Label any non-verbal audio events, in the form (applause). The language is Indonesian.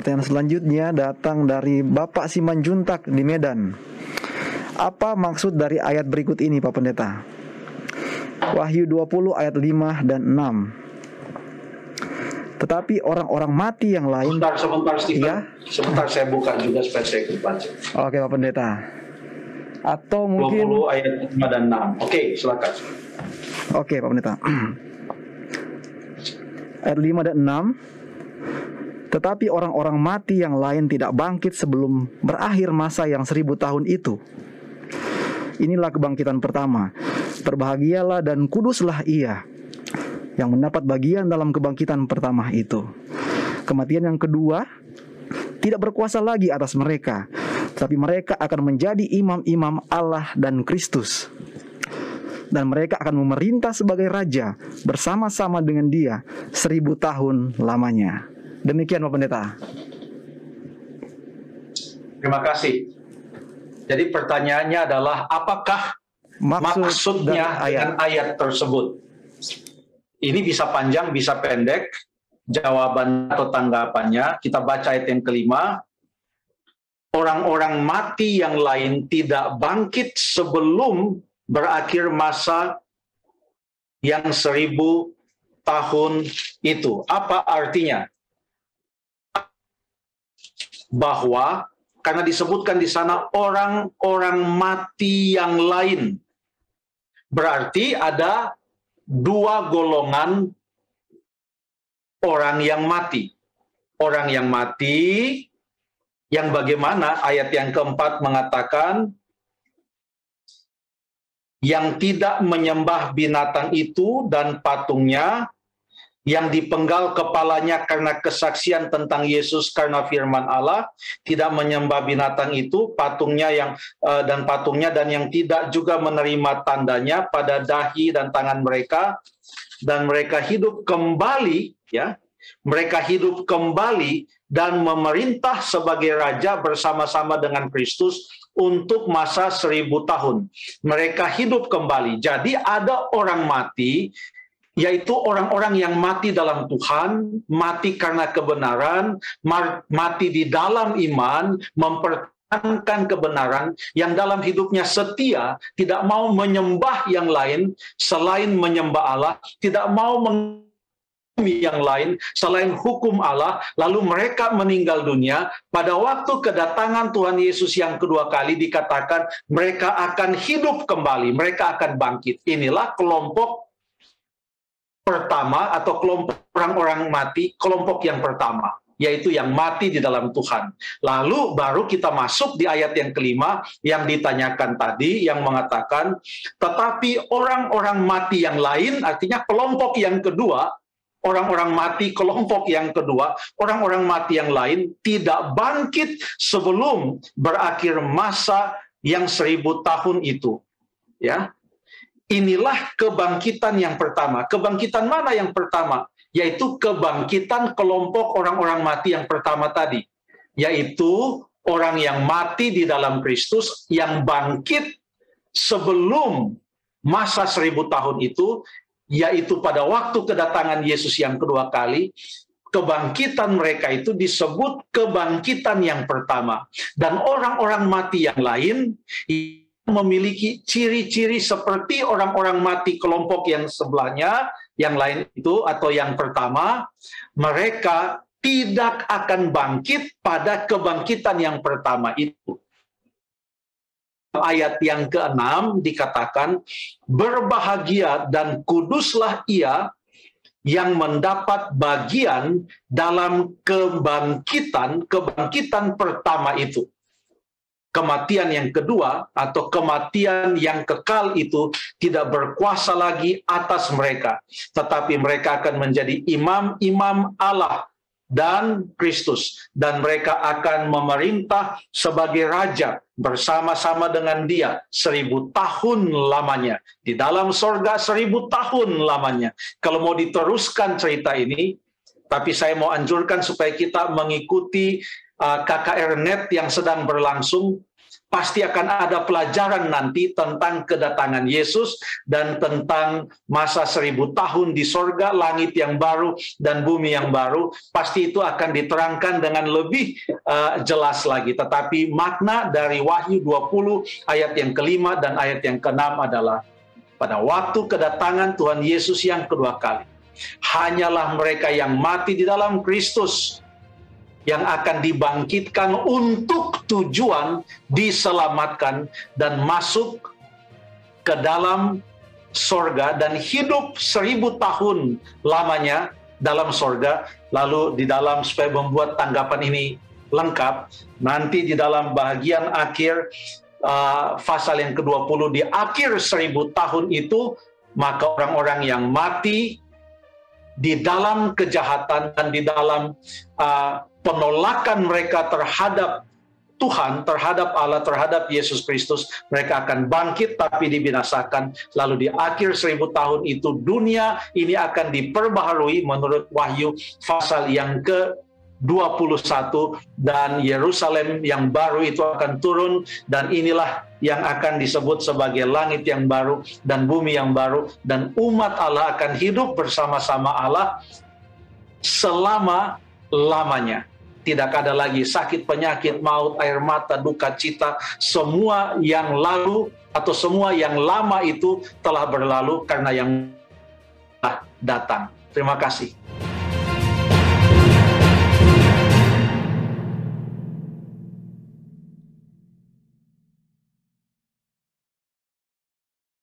pertanyaan selanjutnya datang dari Bapak Simanjuntak di Medan. Apa maksud dari ayat berikut ini Pak Pendeta? Wahyu 20 ayat 5 dan 6. Tetapi orang-orang mati yang lain Sebentar, sebentar, Stephen. Iya? Sebentar saya buka juga supaya saya ikut baca. Oke Pak Pendeta. Atau 20 mungkin ayat 5 dan 6. Oke, silakan. Oke Pak Pendeta. (clears throat) Ayat 5 dan 6. Tetapi orang-orang mati yang lain tidak bangkit sebelum berakhir masa yang seribu tahun itu. Inilah kebangkitan pertama. Berbahagialah dan kuduslah ia yang mendapat bagian dalam kebangkitan pertama itu. Kematian yang kedua tidak berkuasa lagi atas mereka, tapi mereka akan menjadi imam-imam Allah dan Kristus dan mereka akan memerintah sebagai raja bersama-sama dengan dia seribu tahun lamanya. Demikian Pak Pendeta. Terima kasih. Jadi pertanyaannya adalah apakah Maksud maksudnya ayat. dengan ayat tersebut? Ini bisa panjang, bisa pendek. Jawaban atau tanggapannya kita baca ayat yang kelima. Orang-orang mati yang lain tidak bangkit sebelum berakhir masa yang seribu tahun itu. Apa artinya? Bahwa karena disebutkan di sana orang-orang mati yang lain. Berarti ada dua golongan orang yang mati. Orang yang mati yang bagaimana ayat yang keempat mengatakan yang tidak menyembah binatang itu dan patungnya yang dipenggal kepalanya karena kesaksian tentang Yesus karena firman Allah tidak menyembah binatang itu patungnya yang eh, dan patungnya dan yang tidak juga menerima tandanya pada dahi dan tangan mereka dan mereka hidup kembali ya mereka hidup kembali dan memerintah sebagai raja bersama-sama dengan Kristus untuk masa seribu tahun. Mereka hidup kembali. Jadi ada orang mati, yaitu orang-orang yang mati dalam Tuhan, mati karena kebenaran, mati di dalam iman, mempertahankan kebenaran, yang dalam hidupnya setia, tidak mau menyembah yang lain selain menyembah Allah, tidak mau meng yang lain selain hukum Allah, lalu mereka meninggal dunia. Pada waktu kedatangan Tuhan Yesus yang kedua kali dikatakan mereka akan hidup kembali, mereka akan bangkit. Inilah kelompok pertama atau kelompok orang-orang mati, kelompok yang pertama yaitu yang mati di dalam Tuhan. Lalu baru kita masuk di ayat yang kelima yang ditanyakan tadi yang mengatakan tetapi orang-orang mati yang lain artinya kelompok yang kedua orang-orang mati kelompok yang kedua, orang-orang mati yang lain tidak bangkit sebelum berakhir masa yang seribu tahun itu. Ya, inilah kebangkitan yang pertama. Kebangkitan mana yang pertama? Yaitu kebangkitan kelompok orang-orang mati yang pertama tadi, yaitu orang yang mati di dalam Kristus yang bangkit sebelum masa seribu tahun itu yaitu pada waktu kedatangan Yesus yang kedua kali, kebangkitan mereka itu disebut kebangkitan yang pertama. Dan orang-orang mati yang lain memiliki ciri-ciri seperti orang-orang mati kelompok yang sebelahnya, yang lain itu atau yang pertama, mereka tidak akan bangkit pada kebangkitan yang pertama itu. Ayat yang keenam dikatakan berbahagia dan kuduslah ia yang mendapat bagian dalam kebangkitan kebangkitan pertama itu kematian yang kedua atau kematian yang kekal itu tidak berkuasa lagi atas mereka. Tetapi mereka akan menjadi imam-imam Allah dan Kristus. Dan mereka akan memerintah sebagai raja bersama-sama dengan dia seribu tahun lamanya. Di dalam sorga seribu tahun lamanya. Kalau mau diteruskan cerita ini tapi saya mau anjurkan supaya kita mengikuti uh, KKR Net yang sedang berlangsung pasti akan ada pelajaran nanti tentang kedatangan Yesus dan tentang masa seribu tahun di sorga, langit yang baru dan bumi yang baru. Pasti itu akan diterangkan dengan lebih uh, jelas lagi. Tetapi makna dari Wahyu 20 ayat yang kelima dan ayat yang keenam adalah pada waktu kedatangan Tuhan Yesus yang kedua kali. Hanyalah mereka yang mati di dalam Kristus yang akan dibangkitkan untuk tujuan diselamatkan dan masuk ke dalam sorga dan hidup seribu tahun lamanya dalam sorga. Lalu di dalam supaya membuat tanggapan ini lengkap nanti di dalam bagian akhir uh, yang ke-20 di akhir seribu tahun itu maka orang-orang yang mati di dalam kejahatan dan di dalam uh, penolakan mereka terhadap Tuhan, terhadap Allah, terhadap Yesus Kristus, mereka akan bangkit tapi dibinasakan. Lalu di akhir seribu tahun itu dunia ini akan diperbaharui menurut Wahyu pasal yang ke 21 dan Yerusalem yang baru itu akan turun dan inilah yang akan disebut sebagai langit yang baru dan bumi yang baru dan umat Allah akan hidup bersama-sama Allah selama lamanya tidak ada lagi sakit, penyakit, maut, air mata, duka cita, semua yang lalu atau semua yang lama itu telah berlalu karena yang datang. Terima kasih.